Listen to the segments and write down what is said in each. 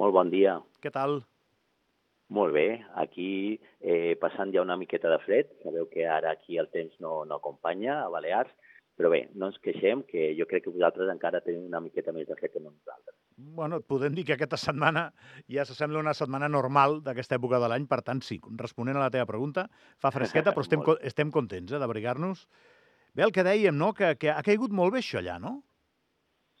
Molt bon dia. Què tal? Molt bé, aquí eh, passant ja una miqueta de fred. Sabeu que ara aquí el temps no, no acompanya a Balears, però bé, no ens queixem, que jo crec que vosaltres encara teniu una miqueta més de fred que nosaltres. Bueno, podem dir que aquesta setmana ja s'assembla una setmana normal d'aquesta època de l'any, per tant, sí, responent a la teva pregunta, fa fresqueta, però estem, estem contents eh, d'abrigar-nos. Bé, el que dèiem, no?, que, que ha caigut molt bé això allà, no?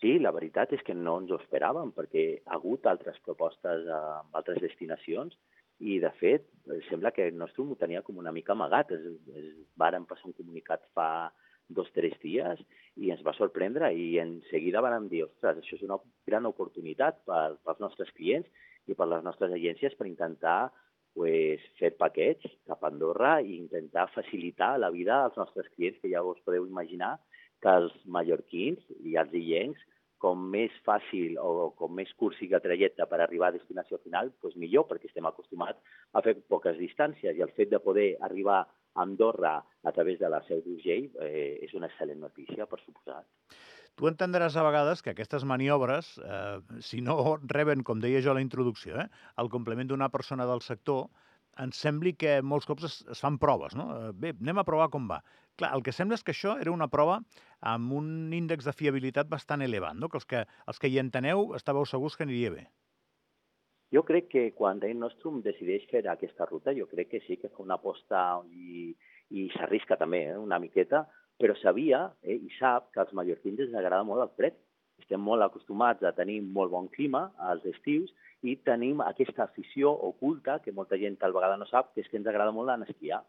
Sí, la veritat és que no ens ho esperàvem, perquè ha hagut altres propostes eh, amb altres destinacions i, de fet, sembla que el nostre ho tenia com una mica amagat. Es, es varen passar un comunicat fa dos o tres dies i ens va sorprendre i en seguida vam dir, ostres, això és una gran oportunitat per, pels nostres clients i per les nostres agències per intentar pues, fer paquets cap a Andorra i intentar facilitar la vida als nostres clients, que ja us podeu imaginar que els mallorquins i els illencs, com més fàcil o com més curt sigui el trajecte per arribar a destinació final, doncs millor, perquè estem acostumats a fer poques distàncies i el fet de poder arribar a Andorra a través de la Seu d'Urgell eh, és una excel·lent notícia, per suposat. Tu entendràs a vegades que aquestes maniobres, eh, si no reben, com deia jo a la introducció, eh, el complement d'una persona del sector, ens sembli que molts cops es, es fan proves, no? Eh, bé, anem a provar com va. Clar, el que sembla és que això era una prova amb un índex de fiabilitat bastant elevat, no? que els que, els que hi enteneu estàveu segurs que aniria bé. Jo crec que quan Dave Nostrum decideix fer aquesta ruta, jo crec que sí que fa una aposta i, i s'arrisca també eh, una miqueta, però sabia eh, i sap que als mallorquins ens agrada molt el fred. Estem molt acostumats a tenir molt bon clima als estius i tenim aquesta afició oculta que molta gent tal vegada no sap, que és que ens agrada molt anar a esquiar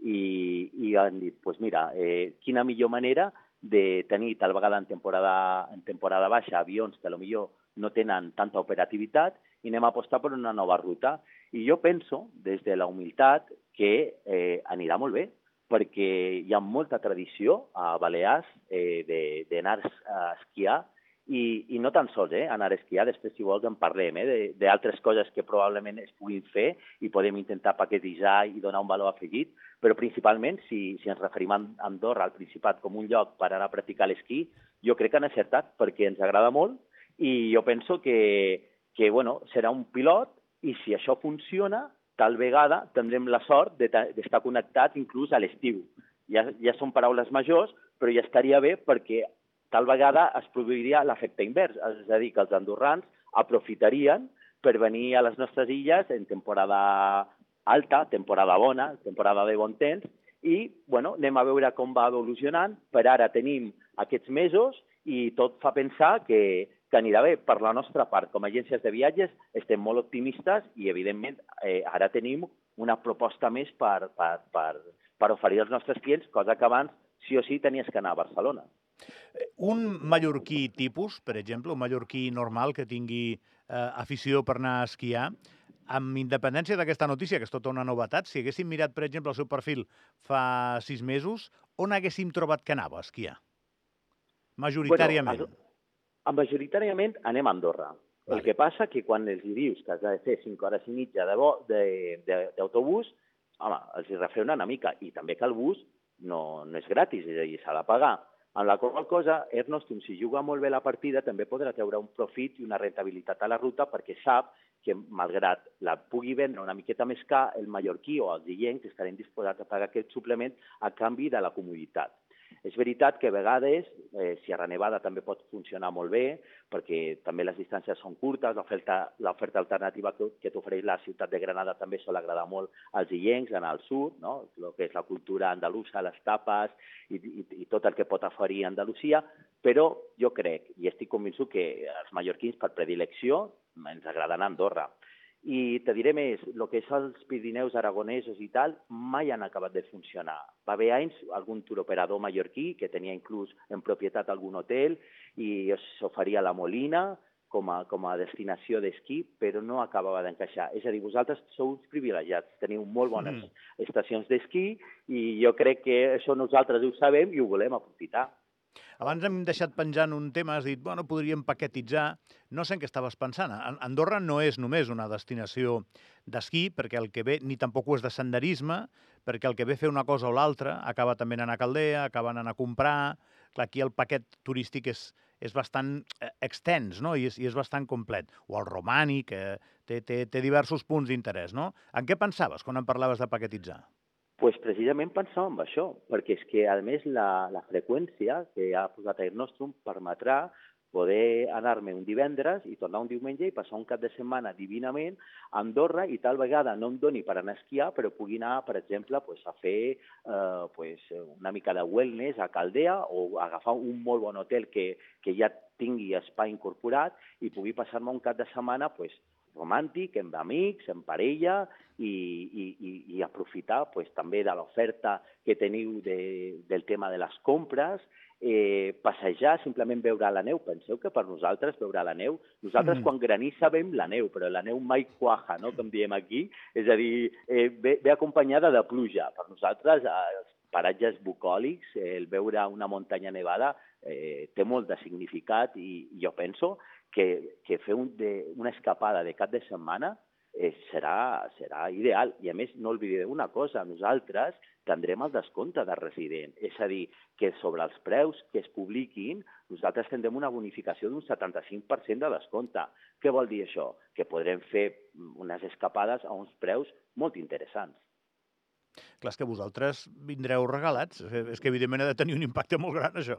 i, i han dit, pues mira, eh, quina millor manera de tenir tal vegada en temporada, en temporada baixa avions que millor no tenen tanta operativitat i anem a apostar per una nova ruta. I jo penso, des de la humilitat, que eh, anirà molt bé, perquè hi ha molta tradició a Balears eh, d'anar a esquiar i, i no tan sols eh, anar a esquiar, després si vols en parlem, eh, d'altres coses que probablement es puguin fer i podem intentar paquetitzar i donar un valor afegit, però principalment si, si ens referim a Andorra, al Principat, com un lloc per anar a practicar l'esquí, jo crec que han acertat perquè ens agrada molt i jo penso que, que bueno, serà un pilot i si això funciona, tal vegada tindrem la sort d'estar connectats inclús a l'estiu. Ja, ja són paraules majors, però ja estaria bé perquè tal vegada es produiria l'efecte invers, és a dir, que els andorrans aprofitarien per venir a les nostres illes en temporada alta, temporada bona, temporada de bon temps, i bueno, anem a veure com va evolucionant. Per ara tenim aquests mesos i tot fa pensar que, que anirà bé. Per la nostra part, com a agències de viatges, estem molt optimistes i, evidentment, eh, ara tenim una proposta més per, per, per, per oferir als nostres clients, cosa que abans sí o sí tenies que anar a Barcelona. Un mallorquí tipus, per exemple, un mallorquí normal que tingui eh, afició per anar a esquiar, amb independència d'aquesta notícia, que és tota una novetat, si haguéssim mirat, per exemple, el seu perfil fa sis mesos, on haguéssim trobat que anava a esquiar? Majoritàriament. Bueno, majoritàriament anem a Andorra. Vale. El que passa que quan els dius que has de fer 5 hores i mitja d'autobús, home, els hi refrena una mica. I també que el bus no, no és gratis, és a dir, s'ha de pagar. En la qual cosa, Ernostrum, si juga molt bé la partida, també podrà treure un profit i una rentabilitat a la ruta perquè sap que, malgrat la pugui vendre una miqueta més car, el mallorquí o els illencs estarem disposats a pagar aquest suplement a canvi de la comoditat. És veritat que a vegades eh, Sierra Nevada també pot funcionar molt bé, perquè també les distàncies són curtes, l'oferta alternativa que, que t'ofereix la ciutat de Granada també sol agradar molt als illencs, anar al sud, no? el que és la cultura andalusa, les tapes i, i, i tot el que pot oferir Andalusia, però jo crec i estic convençut que els mallorquins per predilecció ens agrada anar a Andorra. I te diré més, el que és els Pirineus aragonesos i tal, mai han acabat de funcionar. Va haver anys algun turoperador mallorquí que tenia inclús en propietat algun hotel i s'oferia la Molina com a, com a destinació d'esquí, però no acabava d'encaixar. És a dir, vosaltres sou uns privilegiats, teniu molt bones mm. estacions d'esquí i jo crec que això nosaltres ho sabem i ho volem aprofitar. Abans hem deixat penjant un tema, has dit, bueno, podríem paquetitzar. No sé en què estaves pensant. Andorra no és només una destinació d'esquí, perquè el que ve, ni tampoc ho és de senderisme, perquè el que ve fer una cosa o l'altra acaba també anant a Caldea, acaba anant a comprar... Clar, aquí el paquet turístic és, és bastant eh, extens, no? I és, I és bastant complet. O el romànic, que té, té, té diversos punts d'interès, no? En què pensaves quan em parlaves de paquetitzar? Pues precisament pensàvem en això, perquè és que, a més, la, la freqüència que ha posat Air Nostrum permetrà poder anar-me un divendres i tornar un diumenge i passar un cap de setmana divinament a Andorra i tal vegada no em doni per anar a esquiar, però pugui anar, per exemple, pues, a fer eh, pues, una mica de wellness a Caldea o agafar un molt bon hotel que, que ja tingui espai incorporat i pugui passar-me un cap de setmana pues, romàntic, amb amics, en parella, i, i, i, i aprofitar pues, també de l'oferta que teniu de, del tema de les compres, eh, passejar, simplement veure la neu. Penseu que per nosaltres veure la neu, nosaltres mm. quan granissa veiem la neu, però la neu mai quaja, no?, com diem aquí, és a dir, eh, ve, ve acompanyada de pluja. Per nosaltres, els paratges bucòlics, eh, el veure una muntanya nevada eh, té molt de significat i jo penso que, que fer un, de, una escapada de cap de setmana eh, serà, serà ideal. I a més, no oblideu una cosa, nosaltres tindrem el descompte de resident. És a dir, que sobre els preus que es publiquin, nosaltres tindrem una bonificació d'un 75% de descompte. Què vol dir això? Que podrem fer unes escapades a uns preus molt interessants. Clar, és que vosaltres vindreu regalats. És que, evidentment, ha de tenir un impacte molt gran, això.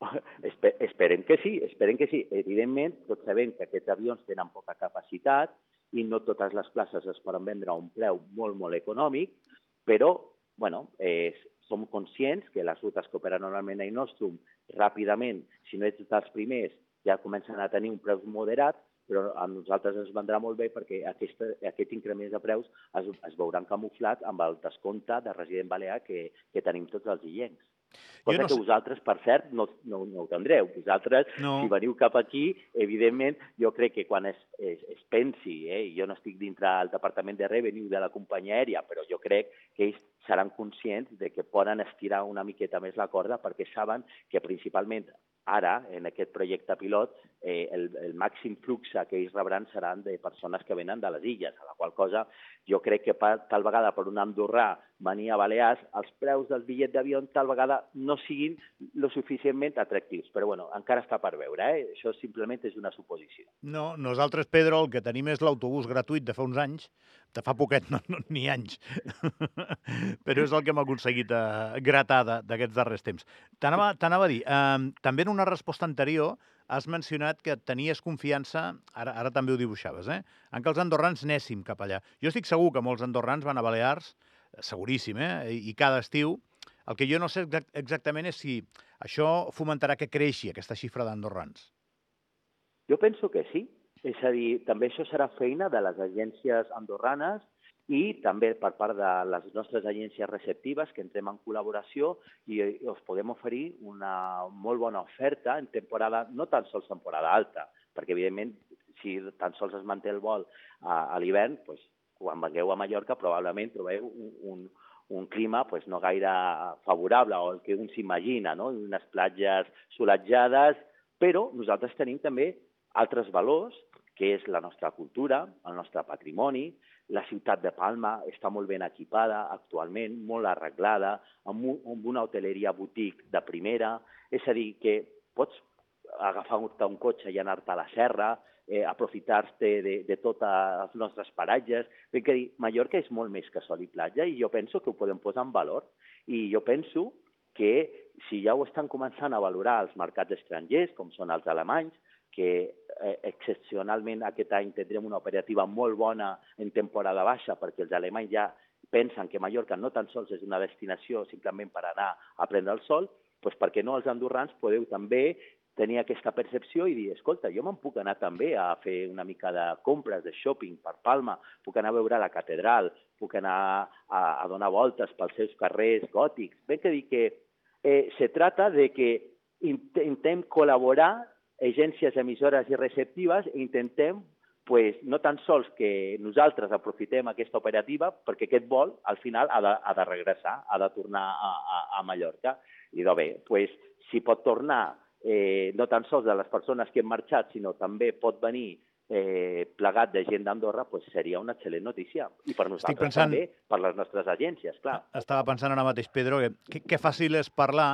Esperem que sí, esperem que sí. Evidentment, tots sabem que aquests avions tenen poca capacitat i no totes les places es poden vendre a un preu molt, molt econòmic, però, bueno, eh, som conscients que les rutes que operen normalment a Nostrum ràpidament, si no ets dels primers, ja comencen a tenir un preu moderat, però a nosaltres ens vendrà molt bé perquè aquest, aquest increment de preus es, es veuran camuflat amb el descompte de resident balear que, que tenim tots els illencs. Cosa no que vosaltres, per cert, no, no, no ho tindreu. Vosaltres, no. si veniu cap aquí, evidentment, jo crec que quan es, es, es pensi, eh, jo no estic dintre del Departament de Revenue de la companyia aèria, però jo crec que ells seran conscients de que poden estirar una miqueta més la corda perquè saben que principalment ara, en aquest projecte pilot, eh, el, el màxim flux que ells rebran seran de persones que venen de les illes, a la qual cosa jo crec que per, tal vegada per un andorrà venir a Balears, els preus del bitllet d'avió tal vegada no siguin lo suficientment atractius. Però bueno, encara està per veure, eh? això simplement és una suposició. No, nosaltres, Pedro, el que tenim és l'autobús gratuït de fa uns anys, de fa poquet, no, no ni anys, però és el que hem aconseguit eh, gratar d'aquests darrers temps. T'anava a dir, eh, també en una resposta anterior has mencionat que tenies confiança, ara, ara també ho dibuixaves, eh? en que els andorrans anéssim cap allà. Jo estic segur que molts andorrans van a Balears, seguríssim, eh? I, cada estiu. El que jo no sé exactament és si això fomentarà que creixi aquesta xifra d'andorrans. Jo penso que sí. És a dir, també això serà feina de les agències andorranes i també per part de les nostres agències receptives que entrem en col·laboració i us podem oferir una molt bona oferta en temporada, no tan sols temporada alta, perquè evidentment si tan sols es manté el vol a, a l'hivern, doncs, quan vengueu a Mallorca probablement trobeu un, un, un clima pues, no gaire favorable o el que un s'imagina, no? unes platges solatjades, però nosaltres tenim també altres valors, que és la nostra cultura, el nostre patrimoni, la ciutat de Palma està molt ben equipada actualment, molt arreglada, amb, un, amb una hoteleria boutique de primera, és a dir, que pots agafar-te un cotxe i anar-te a la serra, eh, aprofitar-te de, de tots els nostres paratges. Que dir, Mallorca és molt més que sol i platja i jo penso que ho podem posar en valor. I jo penso que si ja ho estan començant a valorar els mercats estrangers, com són els alemanys, que eh, excepcionalment aquest any tindrem una operativa molt bona en temporada baixa perquè els alemanys ja pensen que Mallorca no tan sols és una destinació simplement per anar a prendre el sol, doncs per què no els andorrans podeu també tenir aquesta percepció i dir, escolta, jo me'n puc anar també a fer una mica de compres, de shopping per Palma, puc anar a veure la catedral, puc anar a, a donar voltes pels seus carrers gòtics. Ben que dir que eh, se trata de que intentem col·laborar agències emissores i receptives i intentem pues, no tan sols que nosaltres aprofitem aquesta operativa, perquè aquest vol, al final, ha de, ha de regressar, ha de tornar a, a, a Mallorca. I doncs bé, pues, si pot tornar eh, no tan sols de les persones que han marxat, sinó també pot venir eh, plegat de gent d'Andorra, pues seria una excel·lent notícia. I per nosaltres pensant... també, per les nostres agències, clar. Estava pensant ara mateix, Pedro, que, que, que fàcil és parlar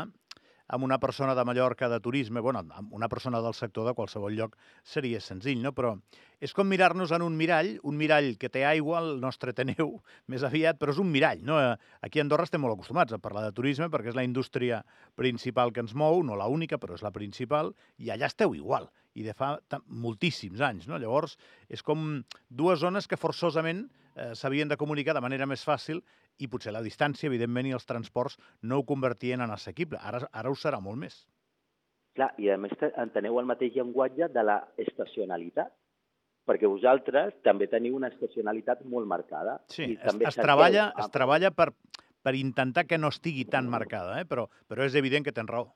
amb una persona de Mallorca de turisme, bueno, amb una persona del sector de qualsevol lloc seria senzill, no? Però és com mirar-nos en un mirall, un mirall que té aigua, el nostre té neu, més aviat, però és un mirall, no? Aquí a Andorra estem molt acostumats a parlar de turisme perquè és la indústria principal que ens mou, no la única, però és la principal, i allà esteu igual, i de fa moltíssims anys, no? Llavors, és com dues zones que forçosament eh, s'havien de comunicar de manera més fàcil i potser la distància, evidentment, i els transports no ho convertien en assequible. Ara, ara ho serà molt més. Clar, i a més enteneu el mateix llenguatge de la estacionalitat, perquè vosaltres també teniu una estacionalitat molt marcada. Sí, i també es, es, treballa, es treballa per, per intentar que no estigui tan marcada, eh? però, però és evident que tens raó.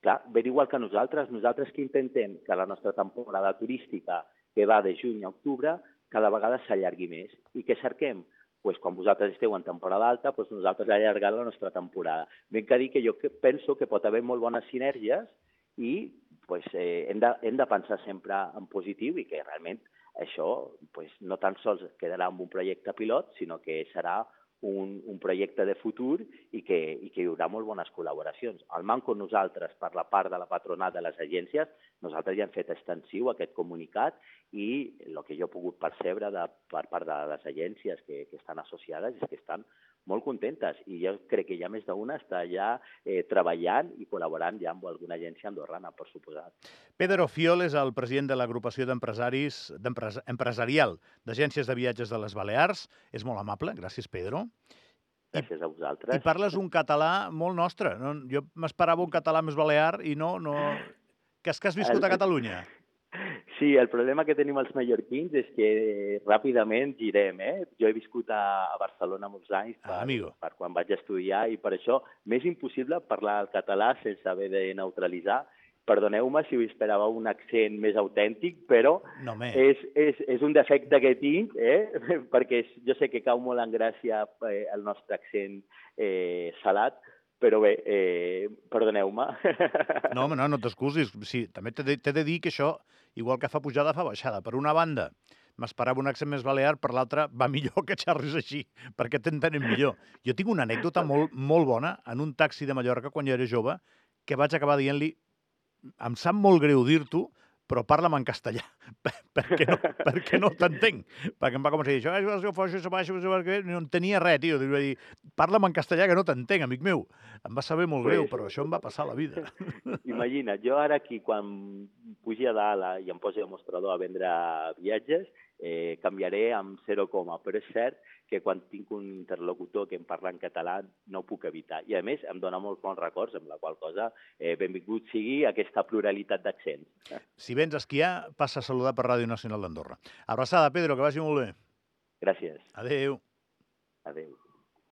Clar, ben igual que nosaltres, nosaltres que intentem que la nostra temporada turística, que va de juny a octubre, cada vegada s'allargui més. I què cerquem? Pues, quan vosaltres esteu en temporada alta, pues, nosaltres allargar la nostra temporada. Ben que dir que jo penso que pot haver molt bones sinergies i pues, eh, hem, de, hem de pensar sempre en positiu i que realment això pues, no tan sols quedarà en un projecte pilot, sinó que serà un, un projecte de futur i que, i que hi haurà molt bones col·laboracions. Al Manco nosaltres, per la part de la patronat de les agències, nosaltres ja hem fet extensiu aquest comunicat i el que jo he pogut percebre de, per part de les agències que, que estan associades és que estan molt contentes i jo crec que ja més d'una està ja eh, treballant i col·laborant ja amb alguna agència andorrana, per suposat. Pedro Fiol és el president de l'agrupació d'empresaris empresarial d'agències de viatges de les Balears. És molt amable, gràcies Pedro. Gràcies a vosaltres. I parles un català molt nostre. No? Jo m'esperava un català més balear i no... no... Que és que has viscut a Catalunya. Sí, el problema que tenim els mallorquins és que ràpidament girem, eh? Jo he viscut a, Barcelona molts anys per, ah, per quan vaig estudiar i per això m'és impossible parlar el català sense haver de neutralitzar. Perdoneu-me si us esperava un accent més autèntic, però no, és, és, és un defecte que tinc, eh? perquè jo sé que cau molt en gràcia eh, el nostre accent eh, salat, però bé, eh, perdoneu-me. No, home, no, no t'excusis. Sí, també t'he de, de dir que això, igual que fa pujada, fa baixada. Per una banda, m'esperava un accent més balear, per l'altra, va millor que xerris així, perquè t'entenen millor. Jo tinc una anècdota molt, molt bona en un taxi de Mallorca quan jo era jove, que vaig acabar dient-li, em sap molt greu dir-t'ho, però parla'm en castellà, perquè no, perquè no t'entenc. Perquè em va començar a dir, això, això, això, això, això, això, no tenia res, tio. Li vaig dir, parla'm en castellà que no t'entenc, amic meu. Em va saber molt greu, però això em va passar la vida. Imagina't, jo ara aquí, quan pugi a dalt i em posi el mostrador a vendre viatges, eh, canviaré amb 0, però és cert que quan tinc un interlocutor que em parla en català no puc evitar. I a més em dona molts bons records, amb la qual cosa eh, benvingut sigui aquesta pluralitat d'accents. Si vens a esquiar, passa a saludar per Ràdio Nacional d'Andorra. Abraçada, Pedro, que vagi molt bé. Gràcies. Adeu. Adeu.